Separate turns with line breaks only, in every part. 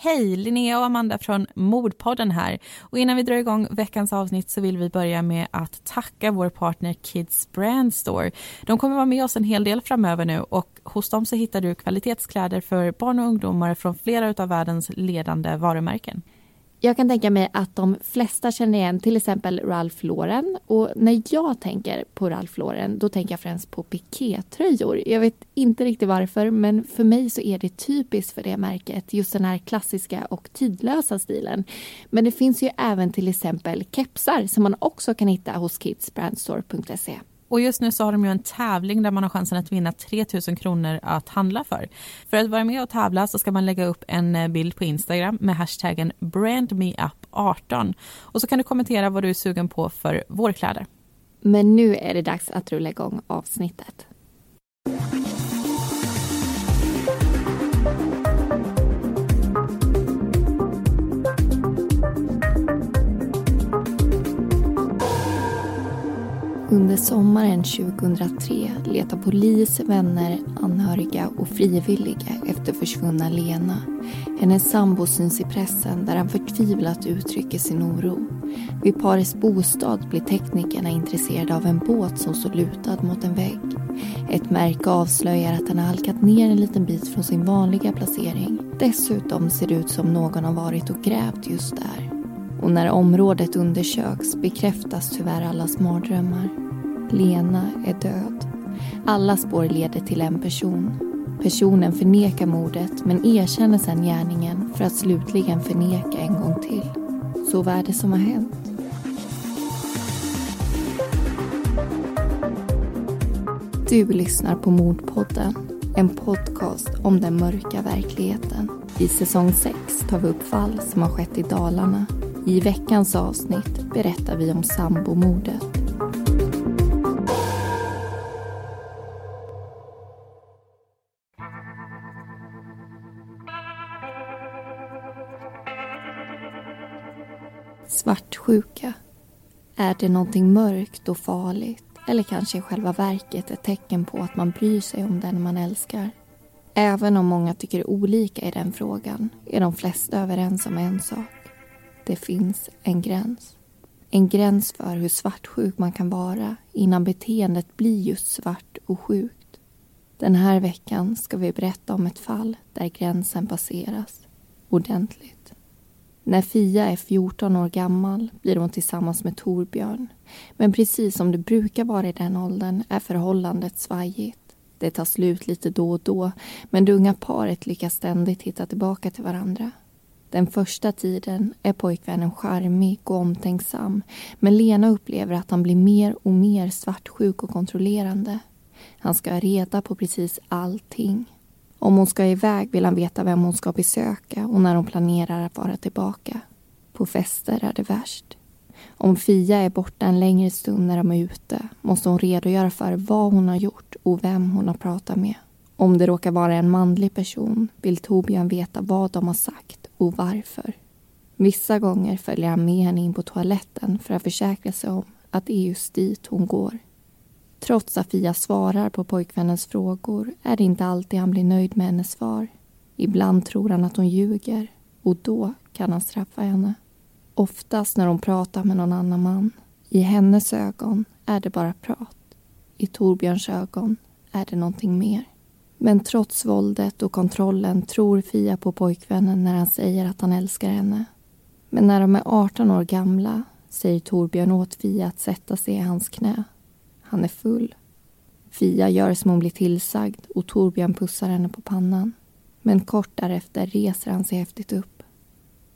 Hej! Linnea och Amanda från Mordpodden här. Och innan vi drar igång veckans avsnitt så vill vi börja med att tacka vår partner Kids Brand Store. De kommer vara med oss en hel del framöver nu och hos dem så hittar du kvalitetskläder för barn och ungdomar från flera av världens ledande varumärken.
Jag kan tänka mig att de flesta känner igen till exempel Ralph Lauren. Och när jag tänker på Ralph Lauren då tänker jag främst på pikétröjor. Jag vet inte riktigt varför men för mig så är det typiskt för det märket. Just den här klassiska och tidlösa stilen. Men det finns ju även till exempel kepsar som man också kan hitta hos kidsbrandstore.se.
Och just nu så har de ju en tävling där man har chansen att vinna 3 000 kronor att handla för. För att vara med och tävla så ska man lägga upp en eh, bild på Instagram med hashtaggen brandmeup18 och så kan du kommentera vad du är sugen på för vårkläder.
Men nu är det dags att rulla igång avsnittet. Under sommaren 2003 letar polis, vänner, anhöriga och frivilliga efter försvunna Lena. Hennes sambo syns i pressen där han förtvivlat uttrycker sin oro. Vid parets bostad blir teknikerna intresserade av en båt som står lutad mot en vägg. Ett märke avslöjar att den har halkat ner en liten bit från sin vanliga placering. Dessutom ser det ut som någon har varit och grävt just där. Och när området undersöks bekräftas tyvärr allas mardrömmar. Lena är död. Alla spår leder till en person. Personen förnekar mordet men erkänner sedan gärningen för att slutligen förneka en gång till. Så vad är det som har hänt? Du lyssnar på Mordpodden, en podcast om den mörka verkligheten. I säsong 6 tar vi upp fall som har skett i Dalarna i veckans avsnitt berättar vi om sambomordet. Svartsjuka. Är det någonting mörkt och farligt? Eller kanske i själva verket ett tecken på att man bryr sig om den man älskar? Även om många tycker olika i den frågan är de flesta överens om en sak det finns en gräns. En gräns för hur svartsjuk man kan vara innan beteendet blir just svart och sjukt. Den här veckan ska vi berätta om ett fall där gränsen passeras ordentligt. När Fia är 14 år gammal blir hon tillsammans med Torbjörn. Men precis som det brukar vara i den åldern är förhållandet svajigt. Det tar slut lite då och då men det unga paret lyckas ständigt hitta tillbaka till varandra. Den första tiden är pojkvännen charmig och omtänksam men Lena upplever att han blir mer och mer svartsjuk och kontrollerande. Han ska ha reda på precis allting. Om hon ska iväg vill han veta vem hon ska besöka och när hon planerar att vara tillbaka. På fester är det värst. Om Fia är borta en längre stund när de är ute måste hon redogöra för vad hon har gjort och vem hon har pratat med. Om det råkar vara en manlig person vill Torbjörn veta vad de har sagt och varför. Vissa gånger följer han med henne in på toaletten för att försäkra sig om att det är just dit hon går. Trots att Fia svarar på pojkvännens frågor är det inte alltid han blir nöjd med hennes svar. Ibland tror han att hon ljuger och då kan han straffa henne. Oftast när hon pratar med någon annan man. I hennes ögon är det bara prat. I Torbjörns ögon är det någonting mer. Men trots våldet och kontrollen tror Fia på pojkvännen när han säger att han älskar henne. Men när de är 18 år gamla säger Torbjörn åt Fia att sätta sig i hans knä. Han är full. Fia gör som hon blir tillsagd och Torbjörn pussar henne på pannan. Men kort därefter reser han sig häftigt upp.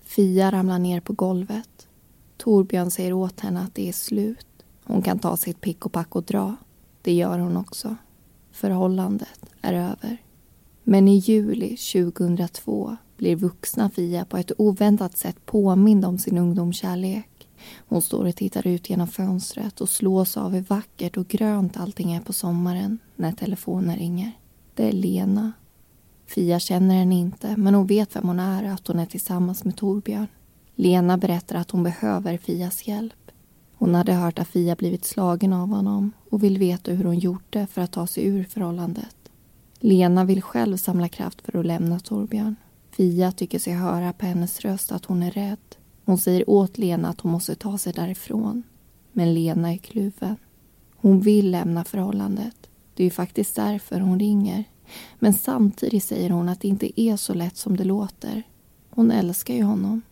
Fia ramlar ner på golvet. Torbjörn säger åt henne att det är slut. Hon kan ta sitt pick och pack och dra. Det gör hon också. Förhållandet är över. Men i juli 2002 blir vuxna Fia på ett oväntat sätt påmind om sin ungdomskärlek. Hon står och tittar ut genom fönstret och slås av hur vackert och grönt allting är på sommaren när telefonen ringer. Det är Lena. Fia känner henne inte, men hon vet vem hon är och att hon är tillsammans med Torbjörn. Lena berättar att hon behöver Fias hjälp. Hon hade hört att Fia blivit slagen av honom och vill veta hur hon gjort det för att ta sig ur förhållandet. Lena vill själv samla kraft för att lämna Torbjörn. Fia tycker sig höra på hennes röst att hon är rädd. Hon säger åt Lena att hon måste ta sig därifrån. Men Lena är kluven. Hon vill lämna förhållandet. Det är ju faktiskt därför hon ringer. Men samtidigt säger hon att det inte är så lätt som det låter. Hon älskar ju honom.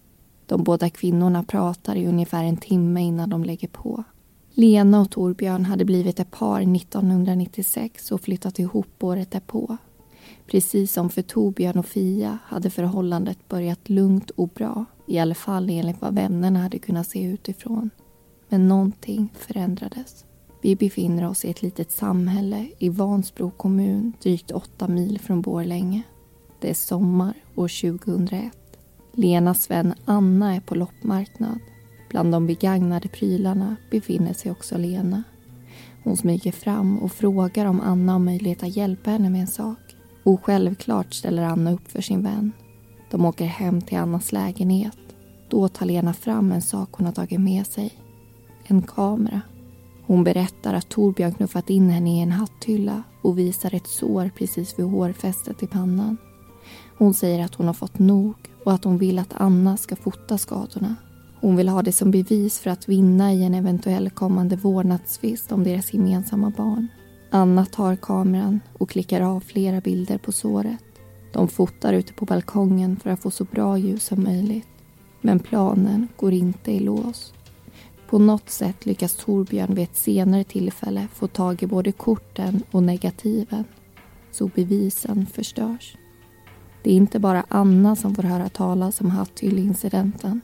De båda kvinnorna pratar i ungefär en timme innan de lägger på. Lena och Torbjörn hade blivit ett par 1996 och flyttat ihop året därpå. Precis som för Torbjörn och Fia hade förhållandet börjat lugnt och bra. I alla fall enligt vad vännerna hade kunnat se utifrån. Men någonting förändrades. Vi befinner oss i ett litet samhälle i Vansbro kommun drygt åtta mil från Borlänge. Det är sommar år 2001. Lenas vän Anna är på loppmarknad. Bland de begagnade prylarna befinner sig också Lena. Hon smyger fram och frågar om Anna har möjlighet att hjälpa henne med en sak. Och självklart ställer Anna upp för sin vän. De åker hem till Annas lägenhet. Då tar Lena fram en sak hon har tagit med sig. En kamera. Hon berättar att Torbjörn knuffat in henne i en hatthylla och visar ett sår precis vid hårfästet i pannan. Hon säger att hon har fått nog och att hon vill att Anna ska fota skadorna. Hon vill ha det som bevis för att vinna i en eventuell kommande vårdnadstvist om deras gemensamma barn. Anna tar kameran och klickar av flera bilder på såret. De fotar ute på balkongen för att få så bra ljus som möjligt. Men planen går inte i lås. På något sätt lyckas Torbjörn vid ett senare tillfälle få tag i både korten och negativen. Så bevisen förstörs. Det är inte bara Anna som får höra talas om hatthylleincidenten.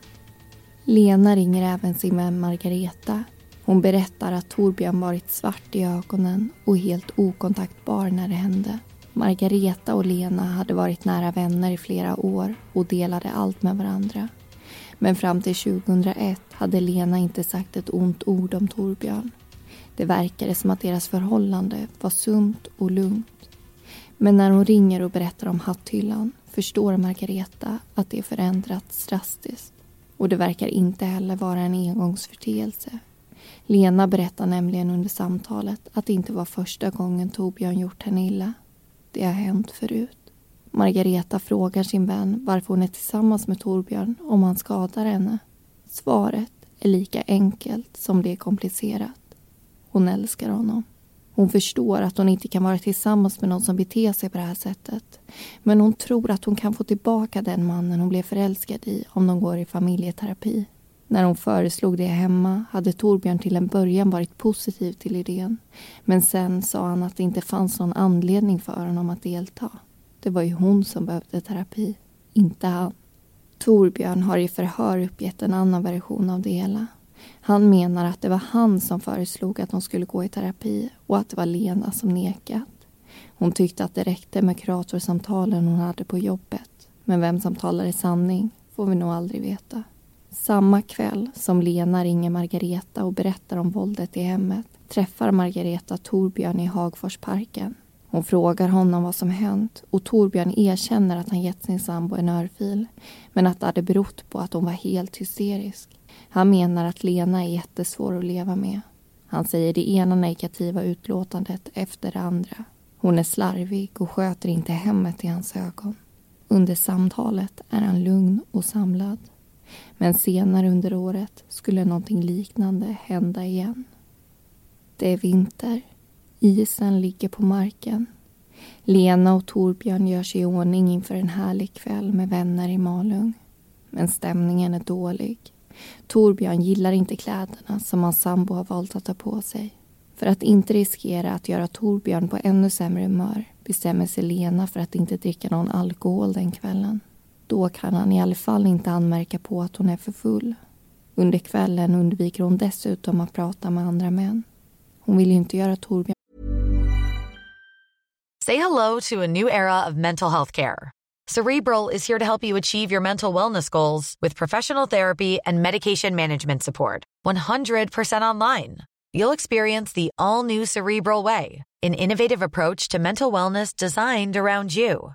Lena ringer även sin vän Margareta. Hon berättar att Torbjörn varit svart i ögonen och helt okontaktbar när det hände. Margareta och Lena hade varit nära vänner i flera år och delade allt med varandra. Men fram till 2001 hade Lena inte sagt ett ont ord om Torbjörn. Det verkade som att deras förhållande var sunt och lugnt. Men när hon ringer och berättar om hatthyllan förstår Margareta att det förändrats drastiskt. Och det verkar inte heller vara en engångsförteelse. Lena berättar nämligen under samtalet att det inte var första gången Torbjörn gjort henne illa. Det har hänt förut. Margareta frågar sin vän varför hon är tillsammans med Torbjörn om han skadar henne. Svaret är lika enkelt som det är komplicerat. Hon älskar honom. Hon förstår att hon inte kan vara tillsammans med någon som beter sig på det här sättet. Men hon tror att hon kan få tillbaka den mannen hon blev förälskad i om de går i familjeterapi. När hon föreslog det hemma hade Torbjörn till en början varit positiv till idén. Men sen sa han att det inte fanns någon anledning för honom att delta. Det var ju hon som behövde terapi, inte han. Torbjörn har i förhör uppgett en annan version av det hela. Han menar att det var han som föreslog att hon skulle gå i terapi och att det var Lena som nekat. Hon tyckte att det räckte med kuratorsamtalen hon hade på jobbet. Men vem som talar sanning får vi nog aldrig veta. Samma kväll som Lena ringer Margareta och berättar om våldet i hemmet träffar Margareta Torbjörn i Hagforsparken. Hon frågar honom vad som hänt och Torbjörn erkänner att han gett sin sambo en örfil men att det hade berott på att hon var helt hysterisk. Han menar att Lena är jättesvår att leva med. Han säger det ena negativa utlåtandet efter det andra. Hon är slarvig och sköter inte hemmet i hans ögon. Under samtalet är han lugn och samlad. Men senare under året skulle någonting liknande hända igen. Det är vinter. Isen ligger på marken. Lena och Torbjörn gör sig i ordning inför en härlig kväll med vänner i Malung. Men stämningen är dålig. Torbjörn gillar inte kläderna som hans sambo har valt att ta på sig. För att inte riskera att göra Torbjörn på ännu sämre humör bestämmer sig Lena för att inte dricka någon alkohol den kvällen. Då kan han i alla fall inte anmärka på att hon är för full. Under kvällen undviker hon dessutom att prata med andra män. Hon vill ju inte göra Torbjörn...
Say hello to a new era of mental health care. Cerebral is here to help you achieve your mental wellness goals with professional therapy and medication management support. 100% online. You'll experience the all new Cerebral Way, an innovative approach to mental wellness designed around you.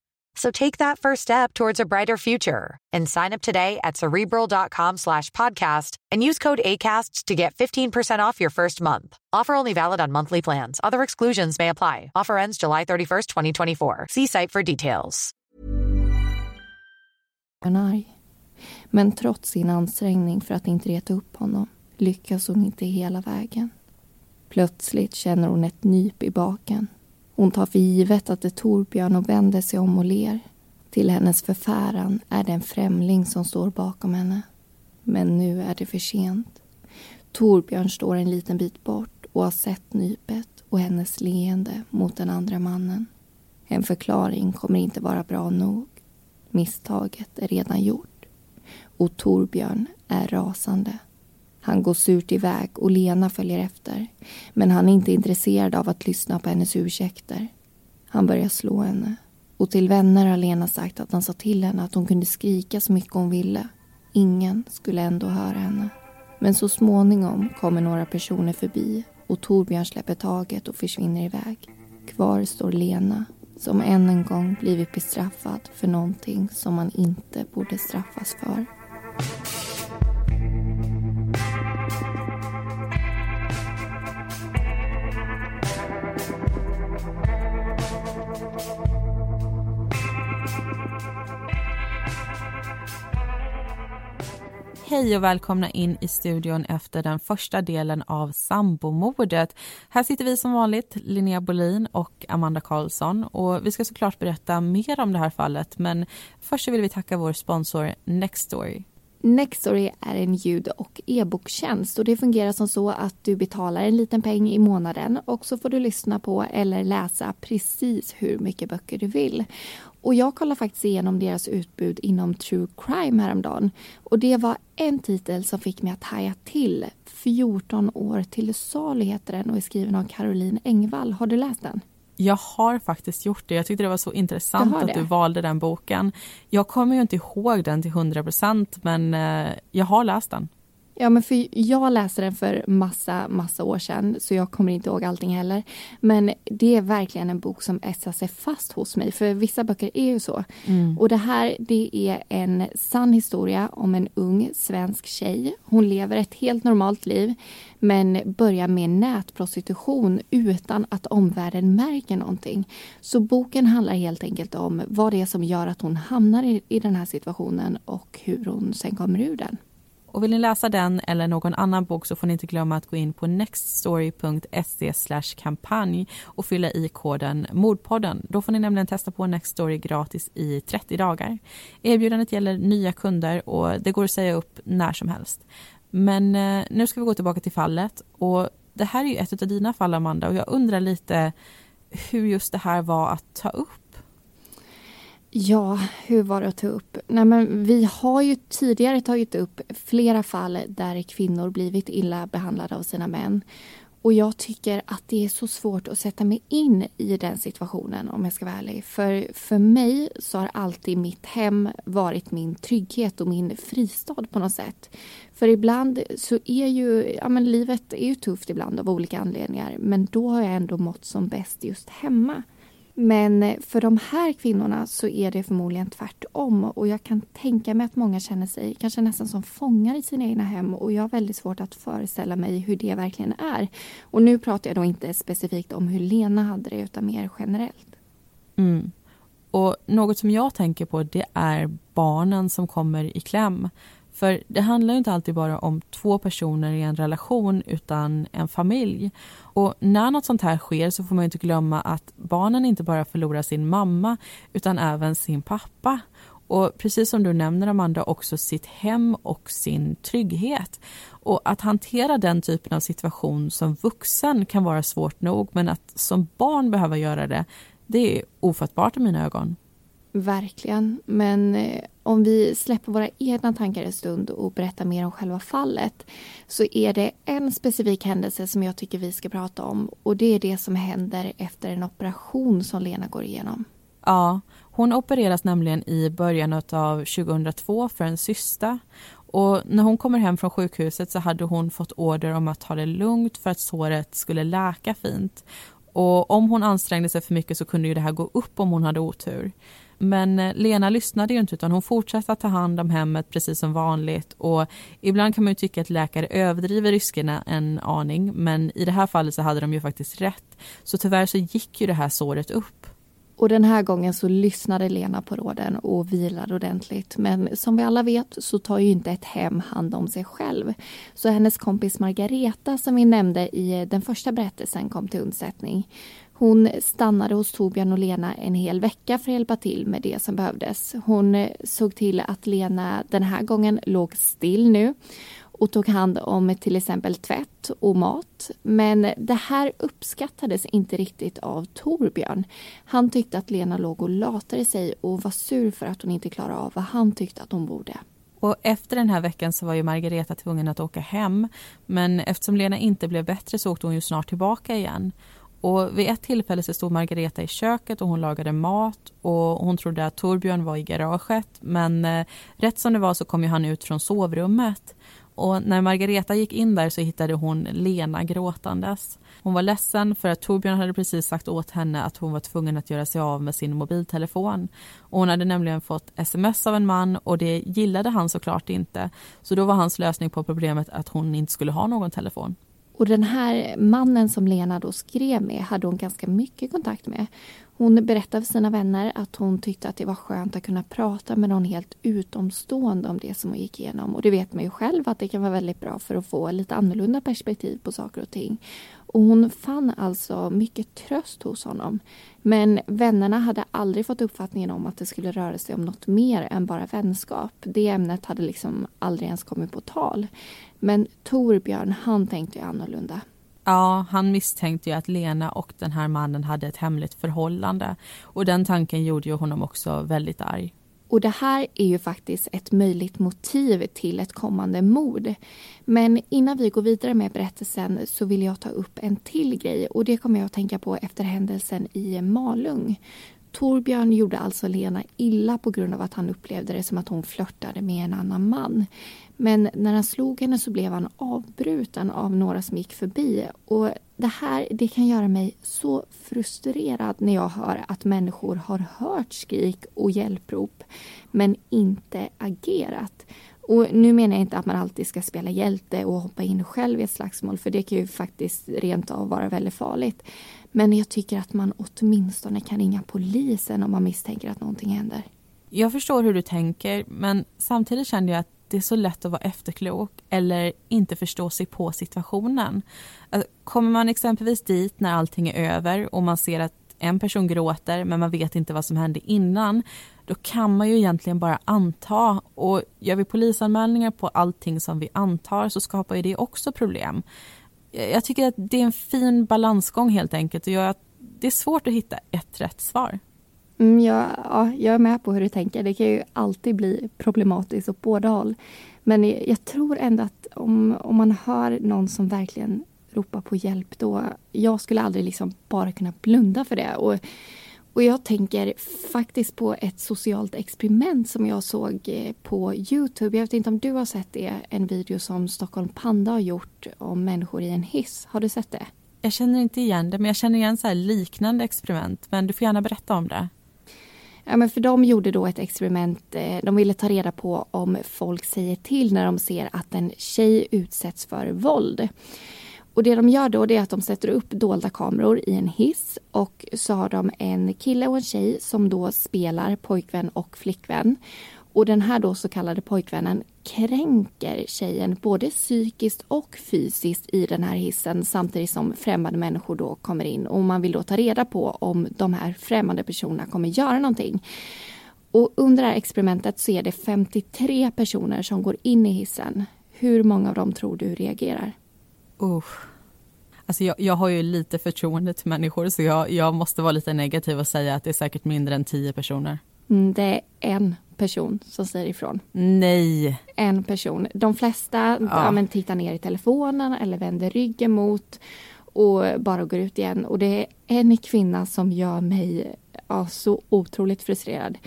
So take that first step towards a brighter future and sign up today at cerebral.com slash podcast and use code ACasts to get 15% off your first month. Offer only valid on monthly plans. Other exclusions may apply. Offer ends July 31st, 2024. See site for details.
Men trots sin ansträngning för att inte reta upp honom lyckas hon inte hela vägen. Plötsligt känner hon ett nyp i baken. Hon tar för givet att det är Torbjörn och vänder sig om och ler. Till hennes förfäran är det en främling som står bakom henne. Men nu är det för sent. Torbjörn står en liten bit bort och har sett nypet och hennes leende mot den andra mannen. En förklaring kommer inte vara bra nog. Misstaget är redan gjort. Och Torbjörn är rasande. Han går surt iväg och Lena följer efter. Men han är inte intresserad av att lyssna på hennes ursäkter. Han börjar slå henne. Och till vänner har Lena sagt att han sa till henne att hon kunde skrika så mycket hon ville. Ingen skulle ändå höra henne. Men så småningom kommer några personer förbi och Torbjörn släpper taget och försvinner iväg. Kvar står Lena som än en gång blivit bestraffad för någonting som man inte borde straffas för.
Hej och välkomna in i studion efter den första delen av sambomordet. Här sitter vi som vanligt, Linnea Bolin och Amanda Karlsson och vi ska såklart berätta mer om det här fallet men först vill vi tacka vår sponsor Nextory.
Nextory är en ljud och e-boktjänst och det fungerar som så att du betalar en liten peng i månaden och så får du lyssna på eller läsa precis hur mycket böcker du vill. Och jag kollade faktiskt igenom deras utbud inom true crime häromdagen. Och det var en titel som fick mig att haja till. 14 år till salu heter den och är skriven av Caroline Engvall. Har du läst den?
Jag har faktiskt gjort det. Jag tyckte det var så intressant att du valde den boken. Jag kommer ju inte ihåg den till 100 procent men eh, jag har läst den.
Ja, men för jag läste den för massa, massa år sedan så jag kommer inte ihåg allting heller. Men det är verkligen en bok som etsar sig fast hos mig för vissa böcker är ju så. Mm. Och det här det är en sann historia om en ung svensk tjej. Hon lever ett helt normalt liv men börjar med nätprostitution utan att omvärlden märker någonting. Så boken handlar helt enkelt om vad det är som gör att hon hamnar i, i den här situationen och hur hon sen kommer ur den.
Och vill ni läsa den eller någon annan bok så får ni inte glömma att gå in på nextstory.se kampanj och fylla i koden Mordpodden. Då får ni nämligen testa på Nextstory gratis i 30 dagar. Erbjudandet gäller nya kunder och det går att säga upp när som helst. Men eh, nu ska vi gå tillbaka till fallet och det här är ju ett av dina fall Amanda och jag undrar lite hur just det här var att ta upp
Ja, hur var det att ta upp? Nej, men vi har ju tidigare tagit upp flera fall där kvinnor blivit illa behandlade av sina män. Och jag tycker att det är så svårt att sätta mig in i den situationen om jag ska vara ärlig. För, för mig så har alltid mitt hem varit min trygghet och min fristad på något sätt. För ibland så är ju, ja men livet är ju tufft ibland av olika anledningar. Men då har jag ändå mått som bäst just hemma. Men eh, för de här kvinnorna så är det förmodligen tvärtom och jag kan tänka mig att många känner sig kanske nästan som fångar i sina egna hem och jag har väldigt svårt att föreställa mig hur det verkligen är. Och nu pratar jag då inte specifikt om hur Lena hade det utan mer generellt.
Mm. Och något som jag tänker på det är barnen som kommer i kläm. För det handlar inte alltid bara om två personer i en relation utan en familj. Och när något sånt här sker så får man inte glömma att barnen inte bara förlorar sin mamma utan även sin pappa. Och precis som du nämner Amanda, också sitt hem och sin trygghet. Och att hantera den typen av situation som vuxen kan vara svårt nog men att som barn behöva göra det, det är ofattbart i mina ögon.
Verkligen. Men eh, om vi släpper våra egna tankar en stund och berättar mer om själva fallet så är det en specifik händelse som jag tycker vi ska prata om och det är det som händer efter en operation som Lena går igenom.
Ja, hon opereras nämligen i början av 2002 för en cysta Och när hon kommer hem från sjukhuset så hade hon fått order om att ta det lugnt för att såret skulle läka fint. Och om hon ansträngde sig för mycket så kunde ju det här gå upp om hon hade otur. Men eh, Lena lyssnade ju inte utan hon fortsatte att ta hand om hemmet precis som vanligt och ibland kan man ju tycka att läkare överdriver riskerna en aning men i det här fallet så hade de ju faktiskt rätt. Så tyvärr så gick ju det här såret upp.
Och den här gången så lyssnade Lena på råden och vilade ordentligt. Men som vi alla vet så tar ju inte ett hem hand om sig själv. Så hennes kompis Margareta som vi nämnde i eh, den första berättelsen kom till undsättning. Hon stannade hos Torbjörn och Lena en hel vecka för att hjälpa till med det som behövdes. Hon eh, såg till att Lena den här gången låg still nu och tog hand om till exempel tvätt och mat. Men det här uppskattades inte riktigt av Torbjörn. Han tyckte att Lena låg och latade sig och var sur för att hon inte klarade av vad han tyckte att hon borde.
Och efter den här veckan så var ju Margareta tvungen att åka hem. Men eftersom Lena inte blev bättre så åkte hon ju snart tillbaka igen. Och vid ett tillfälle så stod Margareta i köket och hon lagade mat och hon trodde att Torbjörn var i garaget men eh, rätt som det var så kom ju han ut från sovrummet. Och när Margareta gick in där så hittade hon Lena gråtandes. Hon var ledsen för att Torbjörn hade precis sagt åt henne att hon var tvungen att göra sig av med sin mobiltelefon. Och hon hade nämligen fått sms av en man och det gillade han såklart inte. Så då var hans lösning på problemet att hon inte skulle ha någon telefon.
Och den här mannen som Lena då skrev med hade hon ganska mycket kontakt med. Hon berättade för sina vänner att hon tyckte att det var skönt att kunna prata med någon helt utomstående om det som hon gick igenom. Och det vet man ju själv att det kan vara väldigt bra för att få lite annorlunda perspektiv på saker och ting. Och hon fann alltså mycket tröst hos honom. Men vännerna hade aldrig fått uppfattningen om att det skulle röra sig om något mer än bara vänskap. Det ämnet hade liksom aldrig ens kommit på tal. Men Torbjörn, han tänkte ju annorlunda.
Ja, han misstänkte ju att Lena och den här mannen hade ett hemligt förhållande. Och den tanken gjorde ju honom också väldigt arg.
Och det här är ju faktiskt ett möjligt motiv till ett kommande mord. Men innan vi går vidare med berättelsen så vill jag ta upp en till grej och det kommer jag att tänka på efter händelsen i Malung. Torbjörn gjorde alltså Lena illa på grund av att han upplevde det som att hon flörtade med en annan man. Men när han slog henne så blev han avbruten av några som gick förbi. Och det här det kan göra mig så frustrerad när jag hör att människor har hört skrik och hjälprop men inte agerat. Och nu menar jag inte att man alltid ska spela hjälte och hoppa in själv i ett slagsmål för det kan ju faktiskt rent av vara väldigt farligt. Men jag tycker att man åtminstone kan ringa polisen om man misstänker att någonting händer.
Jag förstår hur du tänker men samtidigt känner jag att det är så lätt att vara efterklok eller inte förstå sig på situationen. Alltså, kommer man exempelvis dit när allting är över och man ser att en person gråter men man vet inte vad som hände innan då kan man ju egentligen bara anta och gör vi polisanmälningar på allting som vi antar så skapar ju det också problem. Eh, jag tycker att det är en fin balansgång helt enkelt och jag, det är svårt att hitta ett rätt svar.
Mm, ja, ja, jag är med på hur du tänker. Det kan ju alltid bli problematiskt åt båda håll. Men eh, jag tror ändå att om, om man hör någon som verkligen ropar på hjälp då... Jag skulle aldrig liksom bara kunna blunda för det. Och, och jag tänker faktiskt på ett socialt experiment som jag såg eh, på Youtube. Jag vet inte om du har sett det? En video som Stockholm Panda har gjort om människor i en hiss. Har du sett det?
Jag känner inte igen det, men jag känner igen så liknande experiment. Men du får gärna berätta om det.
Ja, men för de gjorde då ett experiment. Eh, de ville ta reda på om folk säger till när de ser att en tjej utsätts för våld. Och det de gör då är att de sätter upp dolda kameror i en hiss och så har de en kille och en tjej som då spelar pojkvän och flickvän. Och den här då så kallade pojkvännen kränker tjejen både psykiskt och fysiskt i den här hissen samtidigt som främmande människor då kommer in och man vill då ta reda på om de här främmande personerna kommer göra någonting. Och under det här experimentet så är det 53 personer som går in i hissen. Hur många av dem tror du reagerar?
Usch. Alltså jag, jag har ju lite förtroende till människor så jag, jag måste vara lite negativ och säga att det är säkert mindre än 10 personer.
Mm, det är en person som säger ifrån.
Nej.
En person. De flesta ja. Ja, tittar ner i telefonen eller vänder ryggen mot och bara går ut igen. Och det är en kvinna som gör mig ja, så otroligt frustrerad.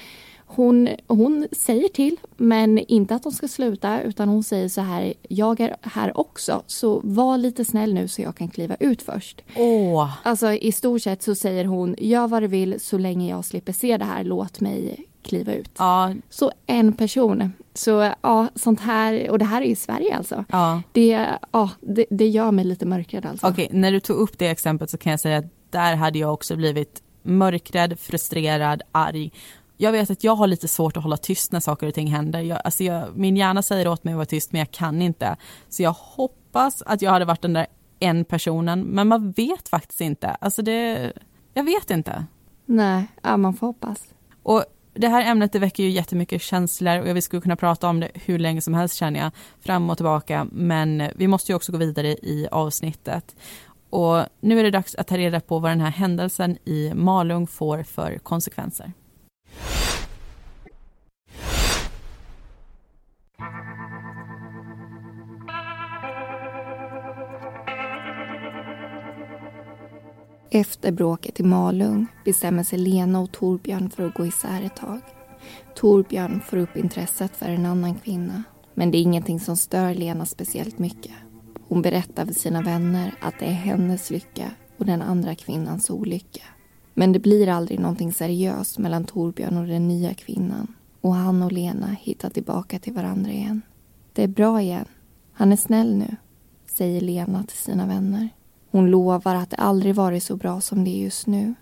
Hon, hon säger till, men inte att de ska sluta utan hon säger så här, jag är här också så var lite snäll nu så jag kan kliva ut först.
Åh.
Alltså i stort sett så säger hon, gör vad du vill så länge jag slipper se det här, låt mig kliva ut.
Ja,
Så en person. Så ja, sånt här, och det här är i Sverige alltså.
ja.
Det, ja, det, det gör mig lite mörkrädd alltså.
Okej, när du tog upp det exemplet så kan jag säga att där hade jag också blivit mörkrädd, frustrerad, arg. Jag vet att jag har lite svårt att hålla tyst när saker och ting händer. Jag, alltså jag, min hjärna säger åt mig att vara tyst men jag kan inte. Så jag hoppas att jag hade varit den där en personen men man vet faktiskt inte. Alltså det, jag vet inte.
Nej, ja, man får hoppas.
Och det här ämnet det väcker ju jättemycket känslor och vi skulle kunna prata om det hur länge som helst känner jag, fram och tillbaka, men vi måste ju också gå vidare i avsnittet. Och nu är det dags att ta reda på vad den här händelsen i Malung får för konsekvenser.
Efter bråket i Malung bestämmer sig Lena och Torbjörn för att gå isär ett tag. Torbjörn får upp intresset för en annan kvinna. Men det är ingenting som stör Lena speciellt mycket. Hon berättar för sina vänner att det är hennes lycka och den andra kvinnans olycka. Men det blir aldrig någonting seriöst mellan Torbjörn och den nya kvinnan. Och han och Lena hittar tillbaka till varandra igen. Det är bra igen. Han är snäll nu, säger Lena till sina vänner. Hon lovar att det aldrig varit så bra som det är just nu.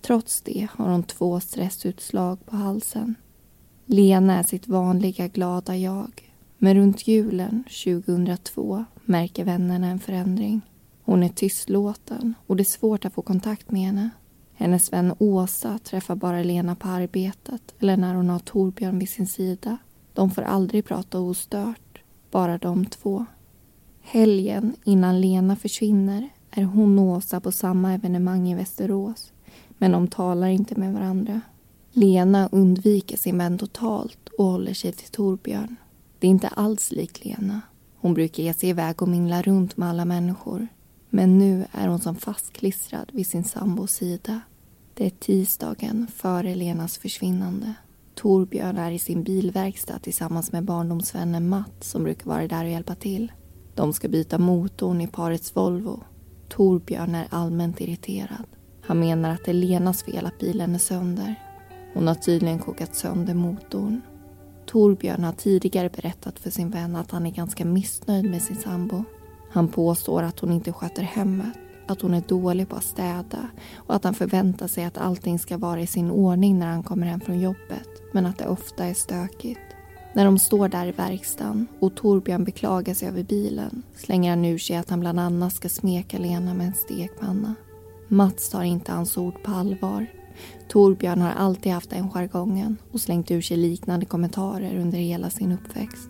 Trots det har hon två stressutslag på halsen. Lena är sitt vanliga glada jag. Men runt julen 2002 märker vännerna en förändring. Hon är tystlåten och det är svårt att få kontakt med henne. Hennes vän Åsa träffar bara Lena på arbetet eller när hon har Torbjörn vid sin sida. De får aldrig prata ostört, bara de två. Helgen innan Lena försvinner är hon och Åsa på samma evenemang i Västerås. Men de talar inte med varandra. Lena undviker sin vän totalt och håller sig till Torbjörn. Det är inte alls lik Lena. Hon brukar ge sig iväg och mingla runt med alla människor. Men nu är hon som fastklistrad vid sin sambos sida. Det är tisdagen före Lenas försvinnande. Torbjörn är i sin bilverkstad tillsammans med barndomsvännen Matt som brukar vara där och hjälpa till. De ska byta motorn i parets Volvo. Torbjörn är allmänt irriterad. Han menar att det är Lenas fel att bilen är sönder. Hon har tydligen kokat sönder motorn. Torbjörn har tidigare berättat för sin vän att han är ganska missnöjd med sin sambo. Han påstår att hon inte sköter hemmet, att hon är dålig på att städa och att han förväntar sig att allting ska vara i sin ordning när han kommer hem från jobbet, men att det ofta är stökigt. När de står där i verkstaden och Torbjörn beklagar sig över bilen slänger han ur sig att han bland annat ska smeka Lena med en stekpanna. Mats tar inte hans ord på allvar. Torbjörn har alltid haft den jargongen och slängt ur sig liknande kommentarer under hela sin uppväxt.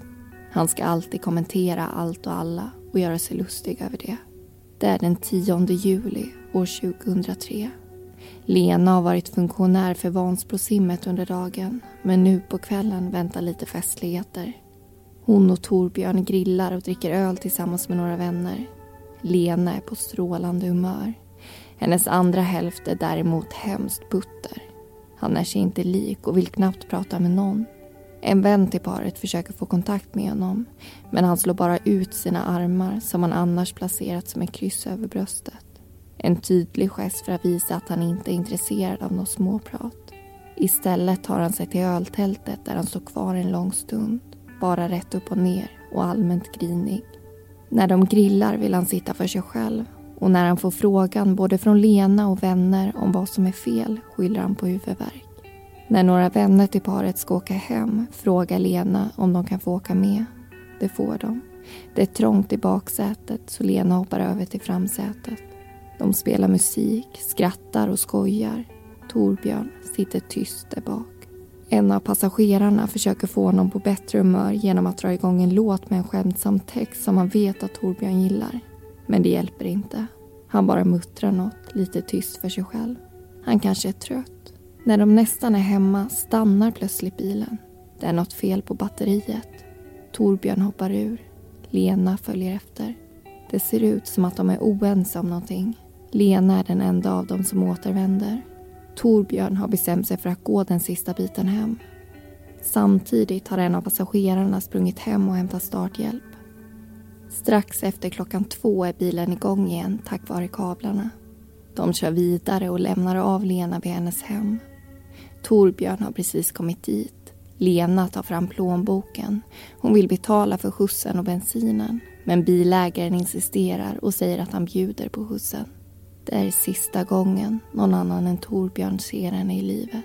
Han ska alltid kommentera allt och alla och göra sig lustig över det. Det är den 10 juli år 2003. Lena har varit funktionär för Vansbrosimmet under dagen men nu på kvällen väntar lite festligheter. Hon och Torbjörn grillar och dricker öl tillsammans med några vänner. Lena är på strålande humör. Hennes andra hälft är däremot hemskt butter. Han är sig inte lik och vill knappt prata med någon. En vän till paret försöker få kontakt med honom men han slår bara ut sina armar som han annars placerat som ett kryss över bröstet. En tydlig gest för att visa att han inte är intresserad av något småprat. Istället tar han sig till öltältet där han står kvar en lång stund. Bara rätt upp och ner och allmänt grinig. När de grillar vill han sitta för sig själv och när han får frågan både från Lena och vänner om vad som är fel skyller han på huvudvärk. När några vänner till paret ska åka hem frågar Lena om de kan få åka med. Det får de. Det är trångt i baksätet så Lena hoppar över till framsätet. De spelar musik, skrattar och skojar. Torbjörn sitter tyst där bak. En av passagerarna försöker få honom på bättre humör genom att dra igång en låt med en skämtsam text som han vet att Torbjörn gillar. Men det hjälper inte. Han bara muttrar något lite tyst för sig själv. Han kanske är trött. När de nästan är hemma stannar plötsligt bilen. Det är något fel på batteriet. Torbjörn hoppar ur. Lena följer efter. Det ser ut som att de är oense om någonting. Lena är den enda av dem som återvänder. Torbjörn har bestämt sig för att gå den sista biten hem. Samtidigt har en av passagerarna sprungit hem och hämtat starthjälp. Strax efter klockan två är bilen igång igen tack vare kablarna. De kör vidare och lämnar av Lena vid hennes hem. Torbjörn har precis kommit dit. Lena tar fram plånboken. Hon vill betala för skjutsen och bensinen. Men bilägaren insisterar och säger att han bjuder på skjutsen. Det är sista gången någon annan än Torbjörn ser henne i livet.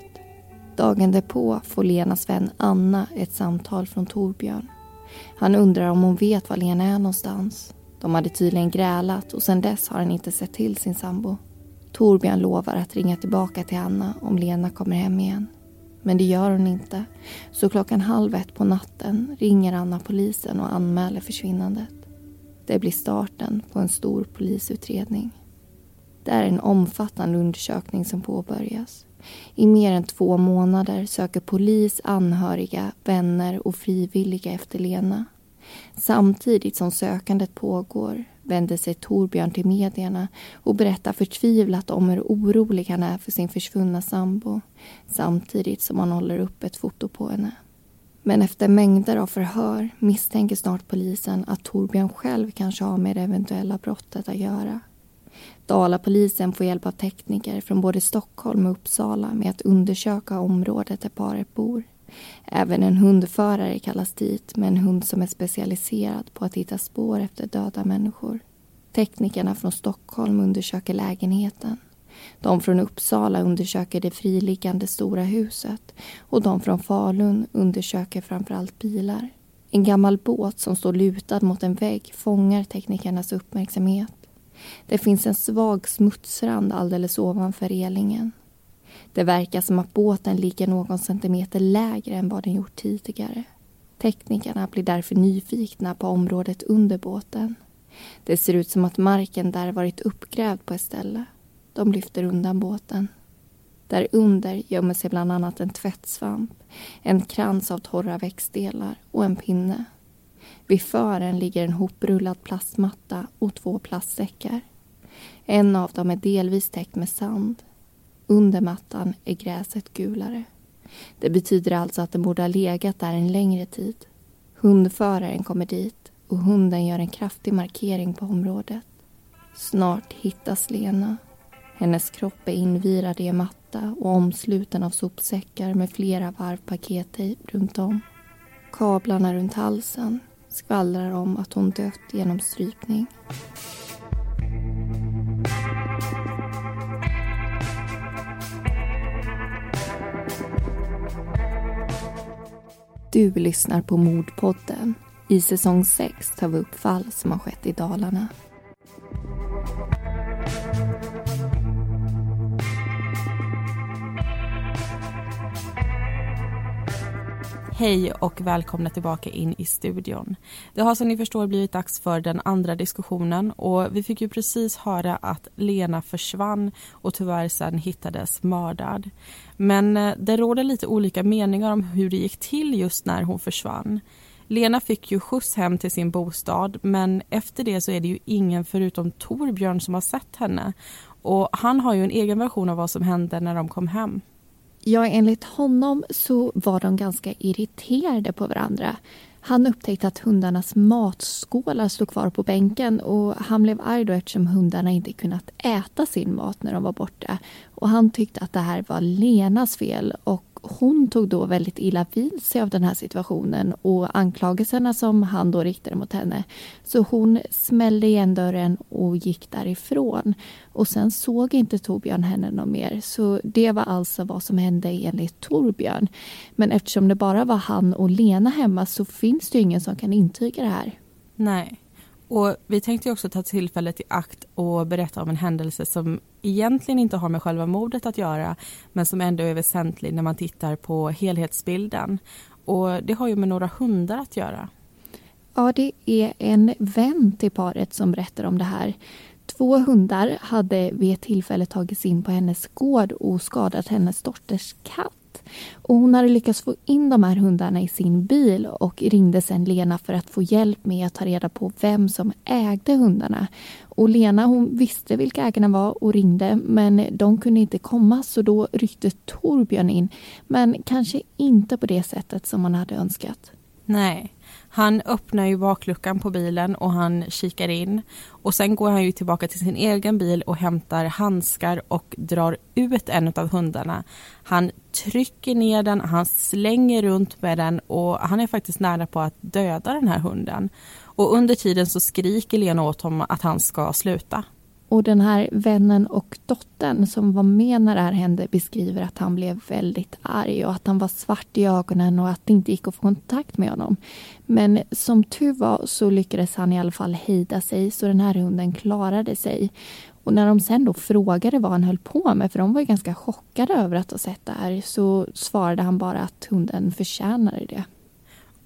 Dagen därpå får Lenas vän Anna ett samtal från Torbjörn. Han undrar om hon vet var Lena är någonstans. De hade tydligen grälat och sedan dess har han inte sett till sin sambo. Torbjörn lovar att ringa tillbaka till Anna om Lena kommer hem igen. Men det gör hon inte. Så klockan halv ett på natten ringer Anna polisen och anmäler försvinnandet. Det blir starten på en stor polisutredning. Det är en omfattande undersökning som påbörjas. I mer än två månader söker polis, anhöriga, vänner och frivilliga efter Lena. Samtidigt som sökandet pågår vänder sig Torbjörn till medierna och berättar förtvivlat om hur orolig han är för sin försvunna sambo samtidigt som han håller upp ett foto på henne. Men efter mängder av förhör misstänker snart polisen att Torbjörn själv kanske har med det eventuella brottet att göra. Dalapolisen får hjälp av tekniker från både Stockholm och Uppsala med att undersöka området där paret bor. Även en hundförare kallas dit med en hund som är specialiserad på att hitta spår efter döda människor. Teknikerna från Stockholm undersöker lägenheten. De från Uppsala undersöker det friliggande stora huset och de från Falun undersöker framförallt bilar. En gammal båt som står lutad mot en vägg fångar teknikernas uppmärksamhet. Det finns en svag smutsrand alldeles ovanför relingen. Det verkar som att båten ligger någon centimeter lägre än vad den gjort tidigare. Teknikerna blir därför nyfikna på området under båten. Det ser ut som att marken där varit uppgrävd på ett ställe. De lyfter undan båten. Där under gömmer sig bland annat en tvättsvamp, en krans av torra växtdelar och en pinne. Vid fören ligger en hoprullad plastmatta och två plastsäckar. En av dem är delvis täckt med sand. Under mattan är gräset gulare. Det betyder alltså att den borde ha legat där en längre tid. Hundföraren kommer dit och hunden gör en kraftig markering på området. Snart hittas Lena. Hennes kropp är invirad i en matta och omsluten av sopsäckar med flera varv pakettejp runt om. Kablarna runt halsen skvallrar om att hon dött genom strypning. Du lyssnar på Mordpodden. I säsong 6 tar vi upp fall som har skett i Dalarna.
Hej och välkomna tillbaka in i studion. Det har som ni förstår blivit dags för den andra diskussionen och vi fick ju precis höra att Lena försvann och tyvärr sen hittades mördad. Men eh, det råder lite olika meningar om hur det gick till just när hon försvann. Lena fick ju skjuts hem till sin bostad men efter det så är det ju ingen förutom Torbjörn som har sett henne och han har ju en egen version av vad som hände när de kom hem.
Ja, enligt honom så var de ganska irriterade på varandra. Han upptäckte att hundarnas matskålar stod kvar på bänken och han blev arg då eftersom hundarna inte kunnat äta sin mat när de var borta. Och han tyckte att det här var Lenas fel och hon tog då väldigt illa vid sig av den här situationen och anklagelserna som han då riktade mot henne. Så hon smällde igen dörren och gick därifrån. Och sen såg inte Torbjörn henne någon mer. Så det var alltså vad som hände enligt Torbjörn. Men eftersom det bara var han och Lena hemma så finns det ingen som kan intyga det här.
Nej. Och Vi tänkte också ta tillfället i akt och berätta om en händelse som egentligen inte har med själva mordet att göra men som ändå är väsentlig när man tittar på helhetsbilden. Och Det har ju med några hundar att göra.
Ja, det är en vän till paret som berättar om det här. Två hundar hade vid ett tillfälle tagits in på hennes gård och skadat hennes dotters katt. Och hon hade lyckats få in de här hundarna i sin bil och ringde sen Lena för att få hjälp med att ta reda på vem som ägde hundarna. Och Lena hon visste vilka ägarna var och ringde men de kunde inte komma så då ryckte Torbjörn in. Men kanske inte på det sättet som man hade önskat.
Nej. Han öppnar ju bakluckan på bilen och han kikar in. Och sen går han ju tillbaka till sin egen bil och hämtar handskar och drar ut en av hundarna. Han trycker ner den, han slänger runt med den och han är faktiskt nära på att döda den här hunden. Och under tiden så skriker Lena åt honom att han ska sluta.
Och den här vännen och dottern som var med när det här hände beskriver att han blev väldigt arg och att han var svart i ögonen och att det inte gick att få kontakt med honom. Men som tur var så lyckades han i alla fall hejda sig så den här hunden klarade sig. Och när de sen då frågade vad han höll på med, för de var ju ganska chockade över att ha sett det här, så svarade han bara att hunden förtjänade det.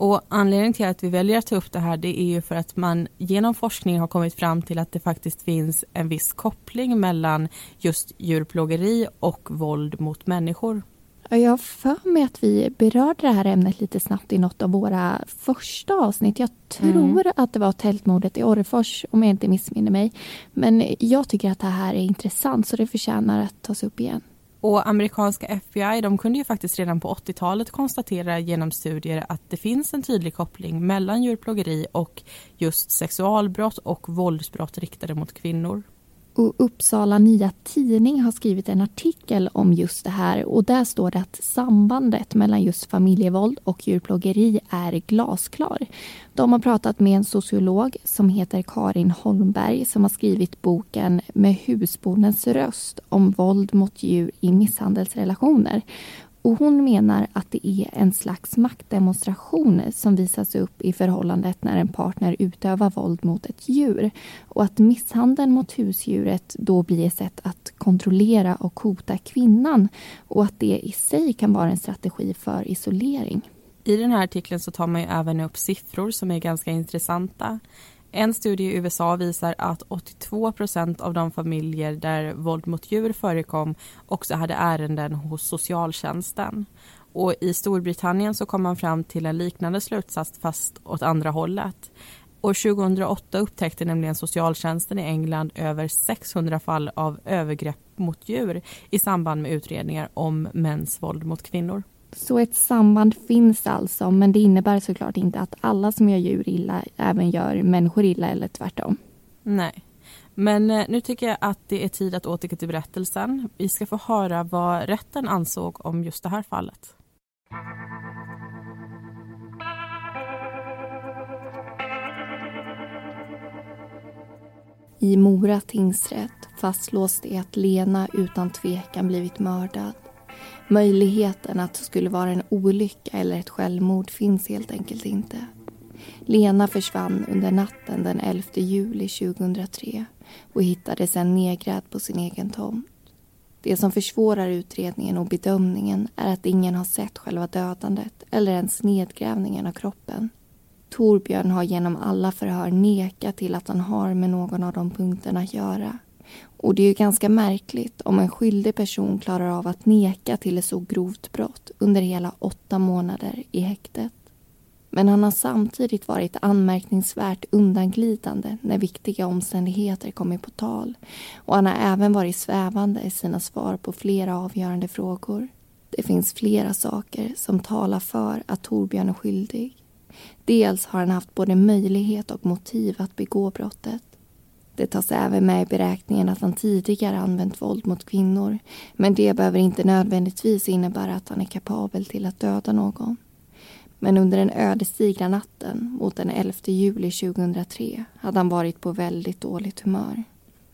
Och anledningen till att vi väljer att ta upp det här det är ju för att man genom forskning har kommit fram till att det faktiskt finns en viss koppling mellan just djurplågeri och våld mot människor.
Jag har för mig att vi berörde det här ämnet lite snabbt i något av våra första avsnitt. Jag tror mm. att det var tältmordet i Orrefors om jag inte missminner mig. Men jag tycker att det här är intressant så det förtjänar att tas upp igen.
Och amerikanska FBI de kunde ju faktiskt redan på 80-talet konstatera genom studier att det finns en tydlig koppling mellan djurplågeri och just sexualbrott och våldsbrott riktade mot kvinnor.
Och Uppsala Nya Tidning har skrivit en artikel om just det här och där står det att sambandet mellan just familjevåld och djurplågeri är glasklar. De har pratat med en sociolog som heter Karin Holmberg som har skrivit boken Med husbondens röst om våld mot djur i misshandelsrelationer. Och hon menar att det är en slags maktdemonstration som visas upp i förhållandet när en partner utövar våld mot ett djur. Och att misshandeln mot husdjuret då blir ett sätt att kontrollera och hota kvinnan. Och att det i sig kan vara en strategi för isolering.
I den här artikeln så tar man ju även upp siffror som är ganska intressanta. En studie i USA visar att 82 procent av de familjer där våld mot djur förekom också hade ärenden hos socialtjänsten. Och I Storbritannien så kom man fram till en liknande slutsats fast åt andra hållet. År 2008 upptäckte nämligen socialtjänsten i England över 600 fall av övergrepp mot djur i samband med utredningar om mäns våld mot kvinnor.
Så ett samband finns alltså, men det innebär såklart inte att alla som gör djur illa även gör människor illa eller tvärtom.
Nej. Men eh, nu tycker jag att det är tid att återgå till berättelsen. Vi ska få höra vad rätten ansåg om just det här fallet.
I Mora tingsrätt fastslås det att Lena utan tvekan blivit mördad Möjligheten att det skulle vara en olycka eller ett självmord finns helt enkelt inte. Lena försvann under natten den 11 juli 2003 och hittades sen nedgrävd på sin egen tomt. Det som försvårar utredningen och bedömningen är att ingen har sett själva dödandet eller ens nedgrävningen av kroppen. Torbjörn har genom alla förhör nekat till att han har med någon av de punkterna att göra och det är ju ganska märkligt om en skyldig person klarar av att neka till ett så grovt brott under hela åtta månader i häktet. Men han har samtidigt varit anmärkningsvärt undanglidande när viktiga omständigheter kommit på tal. Och han har även varit svävande i sina svar på flera avgörande frågor. Det finns flera saker som talar för att Torbjörn är skyldig. Dels har han haft både möjlighet och motiv att begå brottet. Det tas även med i beräkningen att han tidigare använt våld mot kvinnor men det behöver inte nödvändigtvis innebära att han är kapabel till att döda någon. Men under den ödesdigra natten mot den 11 juli 2003 hade han varit på väldigt dåligt humör.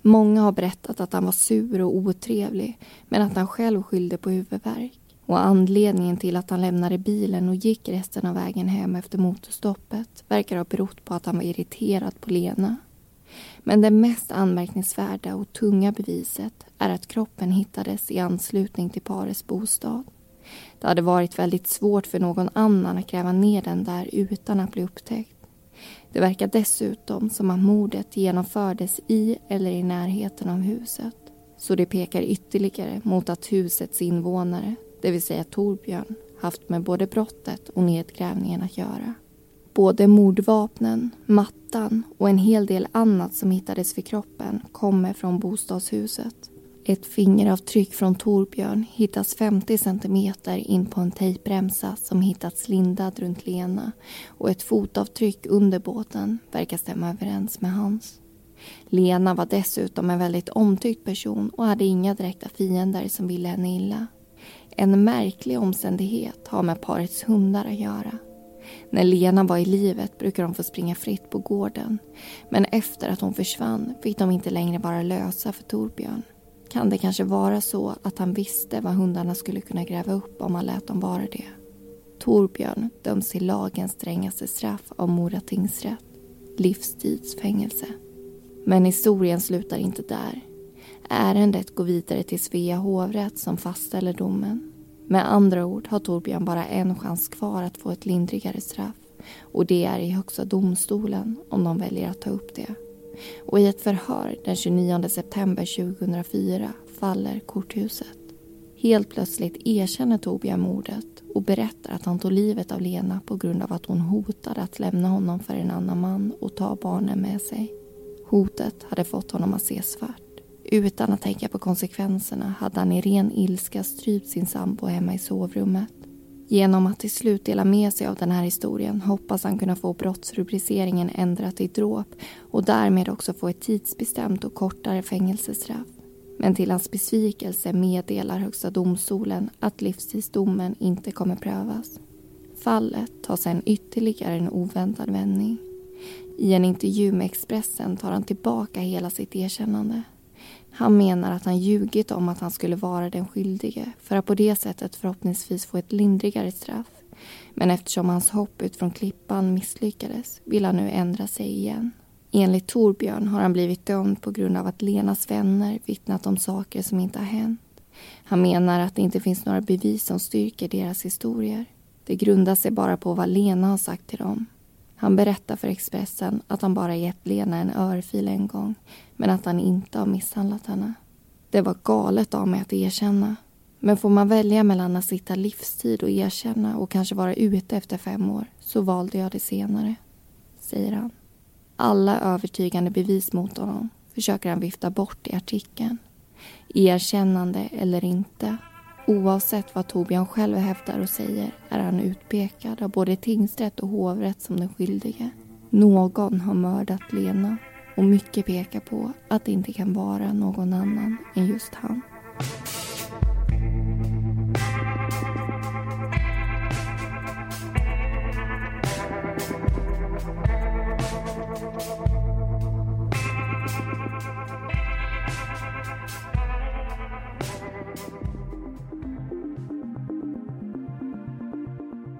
Många har berättat att han var sur och otrevlig men att han själv skyllde på huvudvärk. Och anledningen till att han lämnade bilen och gick resten av vägen hem efter motorstoppet verkar ha berott på att han var irriterad på Lena men det mest anmärkningsvärda och tunga beviset är att kroppen hittades i anslutning till parets bostad. Det hade varit väldigt svårt för någon annan att gräva ner den där utan att bli upptäckt. Det verkar dessutom som att mordet genomfördes i eller i närheten av huset. Så det pekar ytterligare mot att husets invånare det vill säga Torbjörn, haft med både brottet och nedgrävningen att göra. Både mordvapnen, mattan och en hel del annat som hittades vid kroppen kommer från bostadshuset. Ett fingeravtryck från Torbjörn hittas 50 centimeter in på en tejpremsa som hittats lindad runt Lena och ett fotavtryck under båten verkar stämma överens med hans. Lena var dessutom en väldigt omtyckt person och hade inga direkta fiender som ville henne illa. En märklig omständighet har med parets hundar att göra. När Lena var i livet brukade de få springa fritt på gården. Men efter att hon försvann fick de inte längre vara lösa för Torbjörn. Kan det kanske vara så att han visste vad hundarna skulle kunna gräva upp om han lät dem vara det? Torbjörn döms till lagens strängaste straff av Mora tingsrätt. Livstidsfängelse. Men historien slutar inte där. Ärendet går vidare till Svea hovrätt som fastställer domen. Med andra ord har Torbjörn bara en chans kvar att få ett lindrigare straff och det är i Högsta domstolen om de väljer att ta upp det. Och i ett förhör den 29 september 2004 faller korthuset. Helt plötsligt erkänner Torbjörn mordet och berättar att han tog livet av Lena på grund av att hon hotade att lämna honom för en annan man och ta barnen med sig. Hotet hade fått honom att se svart. Utan att tänka på konsekvenserna hade han i ren ilska strypt sin sambo hemma i sovrummet. Genom att till slut dela med sig av den här historien hoppas han kunna få brottsrubriceringen ändrat till dråp och därmed också få ett tidsbestämt och kortare fängelsestraff. Men till hans besvikelse meddelar Högsta domstolen att livstidsdomen inte kommer prövas. Fallet tar sedan ytterligare en oväntad vändning. I en intervju med Expressen tar han tillbaka hela sitt erkännande. Han menar att han ljugit om att han skulle vara den skyldige för att på det sättet förhoppningsvis få ett lindrigare straff. Men eftersom hans hopp ut från klippan misslyckades vill han nu ändra sig igen. Enligt Torbjörn har han blivit dömd på grund av att Lenas vänner vittnat om saker som inte har hänt. Han menar att det inte finns några bevis som styrker deras historier. Det grundar sig bara på vad Lena har sagt till dem. Han berättar för Expressen att han bara gett Lena en örfil en gång men att han inte har misshandlat henne. Det var galet av mig att erkänna. Men får man välja mellan att sitta livstid och erkänna och kanske vara ute efter fem år så valde jag det senare, säger han. Alla övertygande bevis mot honom försöker han vifta bort i artikeln. Erkännande eller inte Oavsett vad Torbjörn själv hävdar och säger är han utpekad av både tingsrätt och hovrätt som den skyldige. Någon har mördat Lena och mycket pekar på att det inte kan vara någon annan än just han.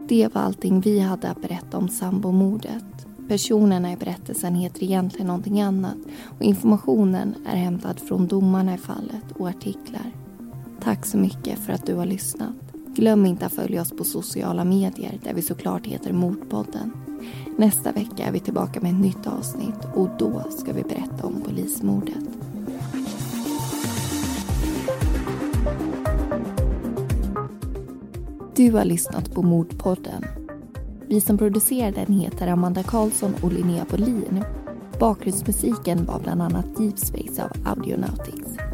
Det var allting vi hade att berätta om sambomordet. Personerna i berättelsen heter egentligen någonting annat och informationen är hämtad från domarna i fallet och artiklar. Tack så mycket för att du har lyssnat. Glöm inte att följa oss på sociala medier där vi såklart heter Mordpodden. Nästa vecka är vi tillbaka med ett nytt avsnitt och då ska vi berätta om polismordet. Du har lyssnat på Mordpodden. Vi som producerar den heter Amanda Karlsson och Linnea Bolin. Bakgrundsmusiken var bland annat Deep Space av Audionautics.